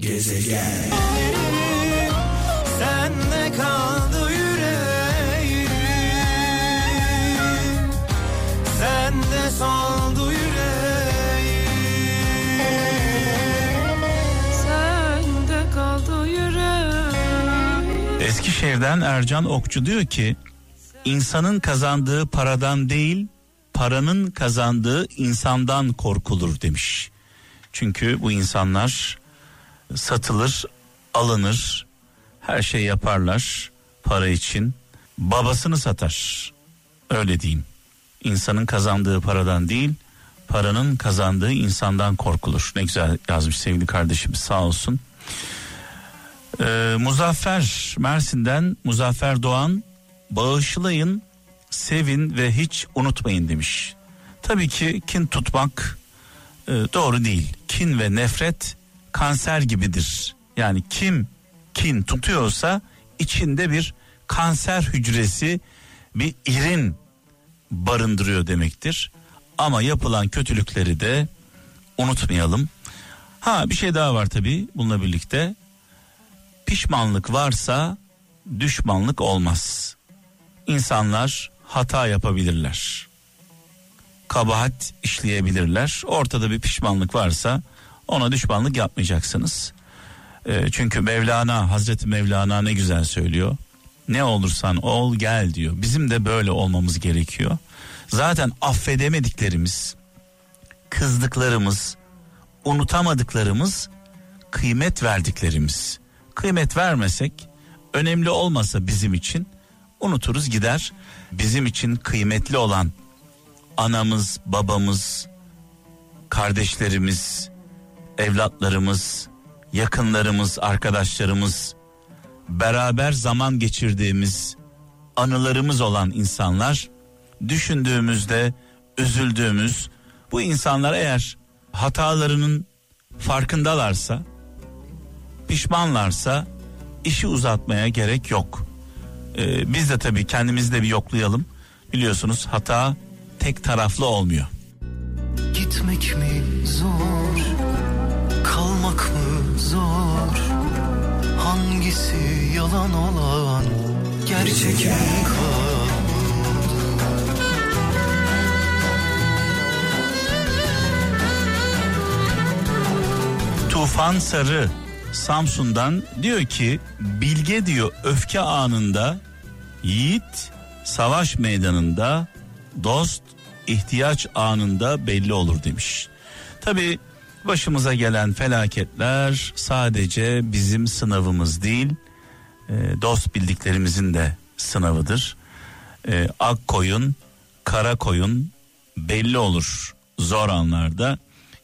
Gezegen Sende kaldı yüreğim Sende soldu yüreğim Sende kaldı yüreğim. Eskişehir'den Ercan Okçu diyor ki insanın kazandığı paradan değil paranın kazandığı insandan korkulur demiş. Çünkü bu insanlar satılır, alınır, her şey yaparlar para için. Babasını satar. Öyle diyeyim. İnsanın kazandığı paradan değil, paranın kazandığı insandan korkulur. Ne güzel yazmış sevgili kardeşimiz sağ olsun. Ee, Muzaffer Mersin'den Muzaffer Doğan bağışlayın, sevin ve hiç unutmayın demiş. Tabii ki kin tutmak e, doğru değil. Kin ve nefret kanser gibidir. Yani kim kin tutuyorsa içinde bir kanser hücresi, bir irin barındırıyor demektir. Ama yapılan kötülükleri de unutmayalım. Ha bir şey daha var tabii bununla birlikte. Pişmanlık varsa düşmanlık olmaz. İnsanlar hata yapabilirler. Kabahat işleyebilirler. Ortada bir pişmanlık varsa ona düşmanlık yapmayacaksınız. Ee, çünkü Mevlana, Hazreti Mevlana ne güzel söylüyor. Ne olursan ol gel diyor. Bizim de böyle olmamız gerekiyor. Zaten affedemediklerimiz, kızdıklarımız, unutamadıklarımız, kıymet verdiklerimiz. Kıymet vermesek, önemli olmasa bizim için unuturuz gider. Bizim için kıymetli olan anamız, babamız, kardeşlerimiz, evlatlarımız, yakınlarımız, arkadaşlarımız, beraber zaman geçirdiğimiz anılarımız olan insanlar düşündüğümüzde üzüldüğümüz bu insanlar eğer hatalarının farkındalarsa pişmanlarsa işi uzatmaya gerek yok. Ee, biz de tabii kendimizi de bir yoklayalım. Biliyorsunuz hata tek taraflı olmuyor. Gitmek mi zor Kalmak mı zor? Hangisi yalan olan? Gerçek mi Tufan Sarı Samsun'dan diyor ki bilge diyor öfke anında yiğit savaş meydanında dost ihtiyaç anında belli olur demiş. Tabi başımıza gelen felaketler sadece bizim sınavımız değil e, dost bildiklerimizin de sınavıdır. E, ak koyun kara koyun belli olur zor anlarda.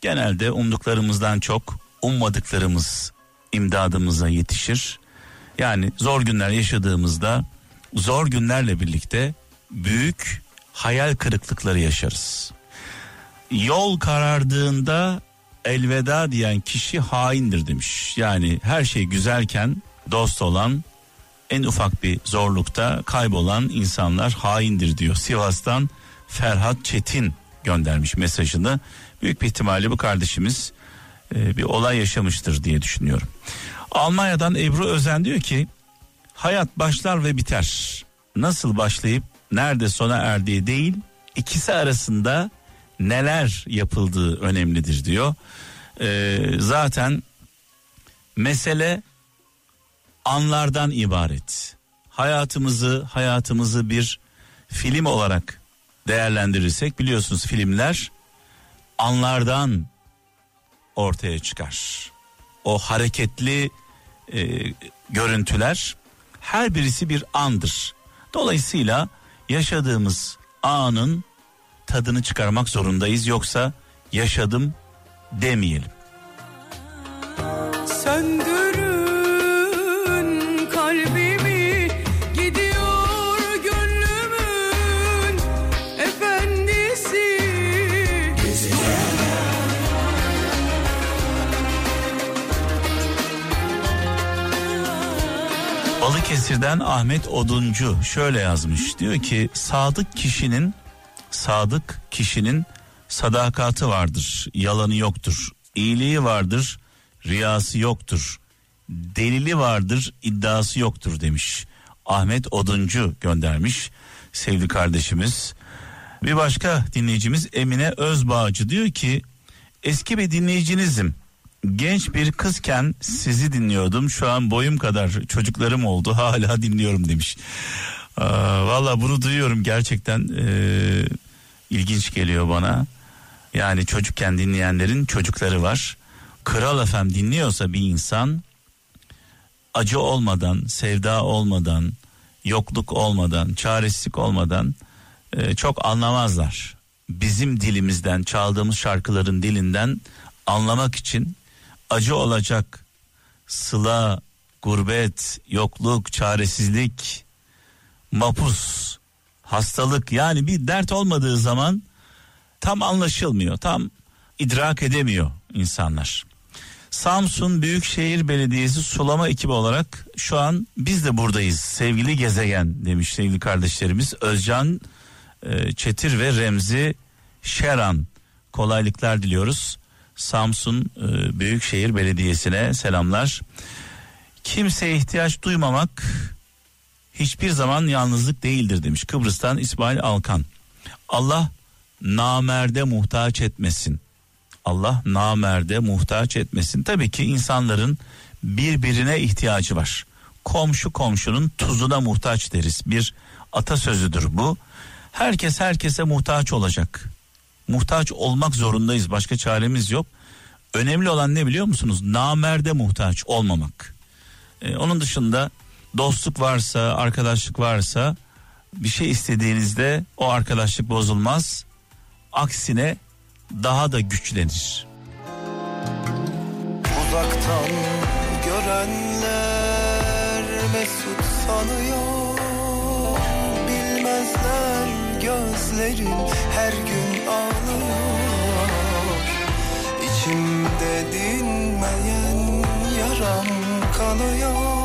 Genelde umduklarımızdan çok ummadıklarımız imdadımıza yetişir. Yani zor günler yaşadığımızda zor günlerle birlikte büyük hayal kırıklıkları yaşarız. Yol karardığında elveda diyen kişi haindir demiş. Yani her şey güzelken dost olan en ufak bir zorlukta kaybolan insanlar haindir diyor. Sivas'tan Ferhat Çetin göndermiş mesajını. Büyük bir ihtimalle bu kardeşimiz e, bir olay yaşamıştır diye düşünüyorum. Almanya'dan Ebru Özen diyor ki hayat başlar ve biter. Nasıl başlayıp nerede sona erdiği değil ikisi arasında neler yapıldığı önemlidir diyor. Ee, zaten mesele anlardan ibaret. Hayatımızı hayatımızı bir film olarak değerlendirirsek biliyorsunuz filmler anlardan ortaya çıkar. O hareketli e, görüntüler her birisi bir andır. Dolayısıyla yaşadığımız anın tadını çıkarmak zorundayız yoksa yaşadım demeyelim. Söndürün kalbimi gidiyor gönlümün efendisi. Balıkesir'den Ahmet Oduncu şöyle yazmış. Diyor ki sadık kişinin sadık kişinin sadakati vardır, yalanı yoktur. İyiliği vardır, riyası yoktur. Delili vardır, iddiası yoktur demiş. Ahmet Oduncu göndermiş sevgili kardeşimiz. Bir başka dinleyicimiz Emine Özbağcı diyor ki eski bir dinleyicinizim. Genç bir kızken sizi dinliyordum. Şu an boyum kadar çocuklarım oldu. Hala dinliyorum demiş. Valla bunu duyuyorum gerçekten e, ilginç geliyor bana. Yani çocukken dinleyenlerin çocukları var. Kral FM dinliyorsa bir insan acı olmadan, sevda olmadan, yokluk olmadan, çaresizlik olmadan e, çok anlamazlar. Bizim dilimizden çaldığımız şarkıların dilinden anlamak için acı olacak sıla, gurbet, yokluk, çaresizlik, mapus, hastalık yani bir dert olmadığı zaman tam anlaşılmıyor, tam idrak edemiyor insanlar. Samsun Büyükşehir Belediyesi sulama ekibi olarak şu an biz de buradayız sevgili gezegen demiş sevgili kardeşlerimiz Özcan e, Çetir ve Remzi Şeran kolaylıklar diliyoruz. Samsun e, Büyükşehir Belediyesi'ne selamlar. Kimseye ihtiyaç duymamak hiçbir zaman yalnızlık değildir demiş Kıbrıs'tan İsmail Alkan. Allah namerde muhtaç etmesin. Allah namerde muhtaç etmesin. Tabii ki insanların birbirine ihtiyacı var. Komşu komşunun tuzuna muhtaç deriz. Bir atasözüdür bu. Herkes herkese muhtaç olacak. Muhtaç olmak zorundayız. Başka çaremiz yok. Önemli olan ne biliyor musunuz? Namerde muhtaç olmamak. Ee, onun dışında dostluk varsa, arkadaşlık varsa bir şey istediğinizde o arkadaşlık bozulmaz. Aksine daha da güçlenir. Uzaktan görenler mesut sanıyor Bilmezler gözlerim her gün ağlıyor İçimde dinmeyen yaram kanıyor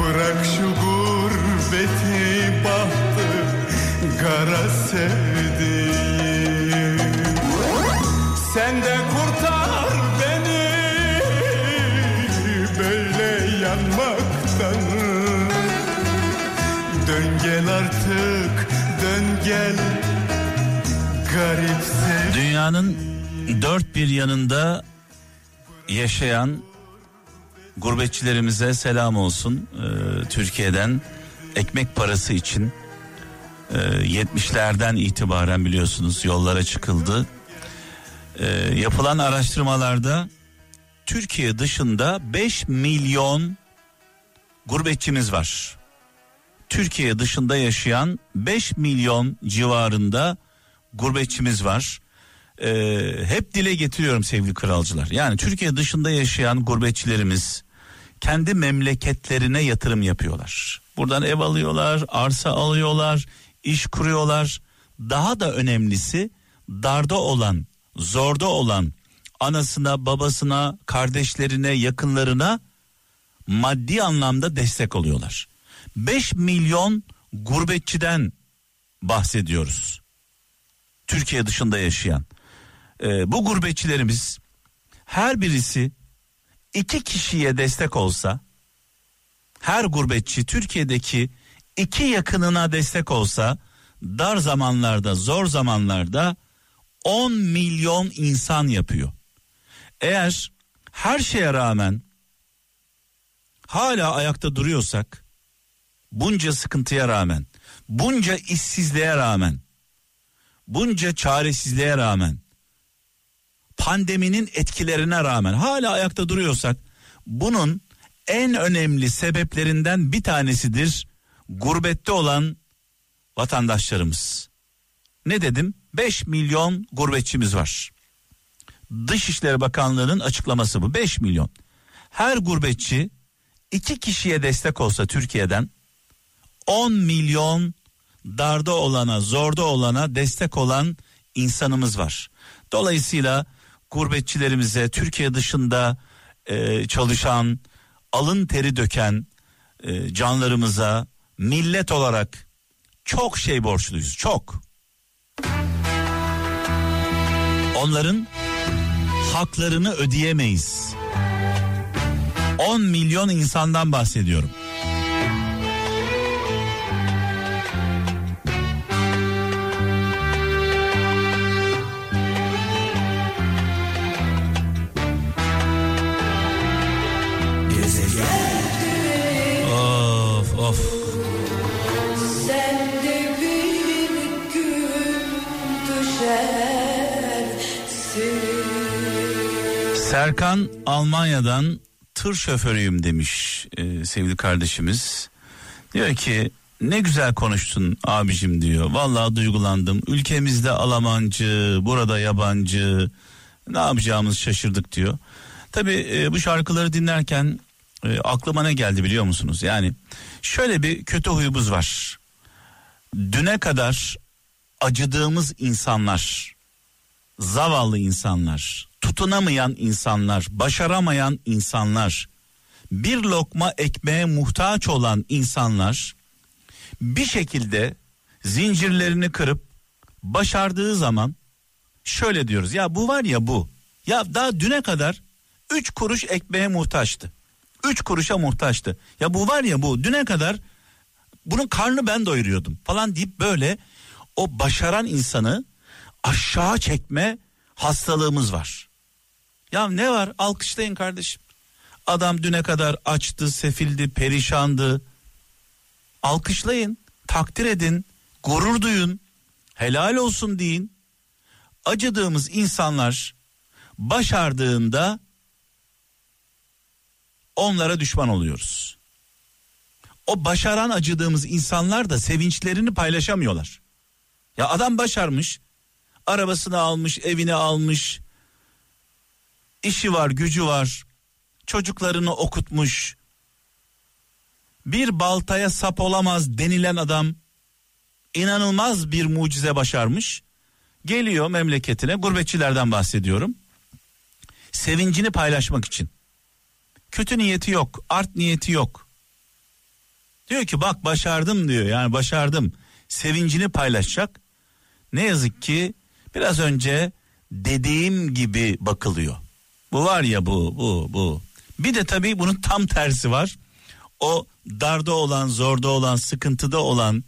Bırak şu gurbeti bahtı kara sevdiğim. Sen de kurtar beni böyle yanmaktan. Dön gel artık dön gel garip Dünyanın dört bir yanında yaşayan gurbetçilerimize selam olsun ee, Türkiye'den ekmek parası için e, 70'lerden itibaren biliyorsunuz yollara çıkıldı. Ee, yapılan araştırmalarda Türkiye dışında 5 milyon gurbetçimiz var. Türkiye dışında yaşayan 5 milyon civarında gurbetçimiz var. Ee, hep dile getiriyorum sevgili kralcılar. Yani Türkiye dışında yaşayan gurbetçilerimiz kendi memleketlerine yatırım yapıyorlar. Buradan ev alıyorlar, arsa alıyorlar, iş kuruyorlar. Daha da önemlisi darda olan, zorda olan anasına, babasına, kardeşlerine, yakınlarına maddi anlamda destek oluyorlar. 5 milyon gurbetçiden bahsediyoruz. Türkiye dışında yaşayan. Ee, bu gurbetçilerimiz her birisi iki kişiye destek olsa her gurbetçi Türkiye'deki iki yakınına destek olsa dar zamanlarda zor zamanlarda 10 milyon insan yapıyor. Eğer her şeye rağmen hala ayakta duruyorsak bunca sıkıntıya rağmen bunca işsizliğe rağmen bunca çaresizliğe rağmen pandeminin etkilerine rağmen hala ayakta duruyorsak bunun en önemli sebeplerinden bir tanesidir gurbette olan vatandaşlarımız. Ne dedim? 5 milyon gurbetçimiz var. Dışişleri Bakanlığı'nın açıklaması bu 5 milyon. Her gurbetçi iki kişiye destek olsa Türkiye'den 10 milyon darda olana zorda olana destek olan insanımız var. Dolayısıyla gurbetçilerimize Türkiye dışında e, çalışan alın teri döken e, canlarımıza millet olarak çok şey borçluyuz çok. Onların haklarını ödeyemeyiz. 10 milyon insandan bahsediyorum. Serkan Almanya'dan tır şoförüyüm demiş e, sevgili kardeşimiz. Diyor ki ne güzel konuştun abicim diyor. Vallahi duygulandım. Ülkemizde Almancı, burada yabancı. Ne yapacağımız şaşırdık diyor. Tabii e, bu şarkıları dinlerken e, aklıma ne geldi biliyor musunuz? Yani şöyle bir kötü huyumuz var. Düne kadar acıdığımız insanlar, zavallı insanlar, tutunamayan insanlar, başaramayan insanlar, bir lokma ekmeğe muhtaç olan insanlar bir şekilde zincirlerini kırıp başardığı zaman şöyle diyoruz ya bu var ya bu. Ya daha düne kadar üç kuruş ekmeğe muhtaçtı. Üç kuruşa muhtaçtı. Ya bu var ya bu düne kadar bunun karnı ben doyuruyordum falan deyip böyle o başaran insanı aşağı çekme hastalığımız var. Ya ne var alkışlayın kardeşim. Adam düne kadar açtı, sefildi, perişandı. Alkışlayın, takdir edin, gurur duyun, helal olsun deyin. Acıdığımız insanlar başardığında onlara düşman oluyoruz. O başaran acıdığımız insanlar da sevinçlerini paylaşamıyorlar. Ya adam başarmış, arabasını almış, evini almış, işi var, gücü var, çocuklarını okutmuş. Bir baltaya sap olamaz denilen adam inanılmaz bir mucize başarmış. Geliyor memleketine, gurbetçilerden bahsediyorum. Sevincini paylaşmak için. Kötü niyeti yok, art niyeti yok. Diyor ki bak başardım diyor. Yani başardım. Sevincini paylaşacak. Ne yazık ki biraz önce dediğim gibi bakılıyor. Bu var ya bu bu bu. Bir de tabii bunun tam tersi var. O darda olan, zorda olan, sıkıntıda olan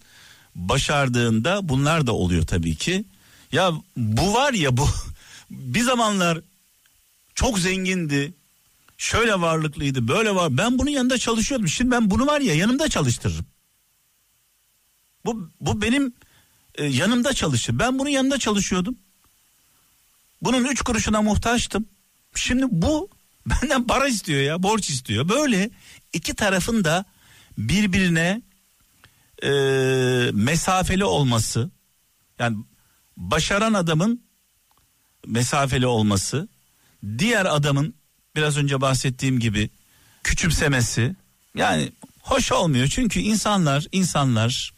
başardığında bunlar da oluyor tabii ki. Ya bu var ya bu bir zamanlar çok zengindi. Şöyle varlıklıydı, böyle var. Ben bunun yanında çalışıyordum. Şimdi ben bunu var ya yanımda çalıştırırım. Bu bu benim e, yanımda çalışır. Ben bunun yanında çalışıyordum. Bunun üç kuruşuna muhtaçtım. Şimdi bu benden para istiyor ya borç istiyor. Böyle iki tarafın da birbirine e, mesafeli olması yani başaran adamın mesafeli olması diğer adamın biraz önce bahsettiğim gibi küçümsemesi yani hoş olmuyor çünkü insanlar insanlar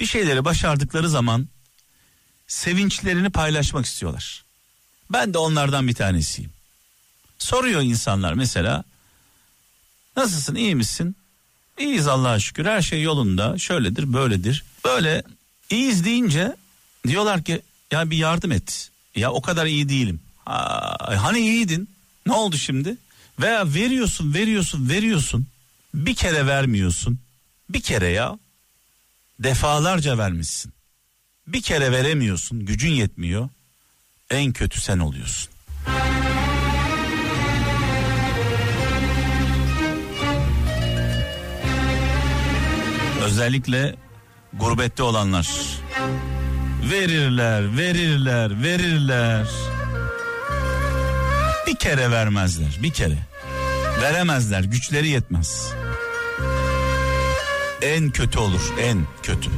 bir şeyleri başardıkları zaman sevinçlerini paylaşmak istiyorlar. Ben de onlardan bir tanesiyim. Soruyor insanlar mesela nasılsın iyi misin? İyiyiz Allah'a şükür her şey yolunda şöyledir böyledir. Böyle iyiyiz deyince diyorlar ki ya bir yardım et. Ya o kadar iyi değilim. Ha, hani iyiydin ne oldu şimdi? Veya veriyorsun veriyorsun veriyorsun bir kere vermiyorsun. Bir kere ya defalarca vermişsin. Bir kere veremiyorsun gücün yetmiyor. En kötü sen oluyorsun. Özellikle gurbette olanlar verirler, verirler, verirler. Bir kere vermezler, bir kere. Veremezler, güçleri yetmez. En kötü olur, en kötü.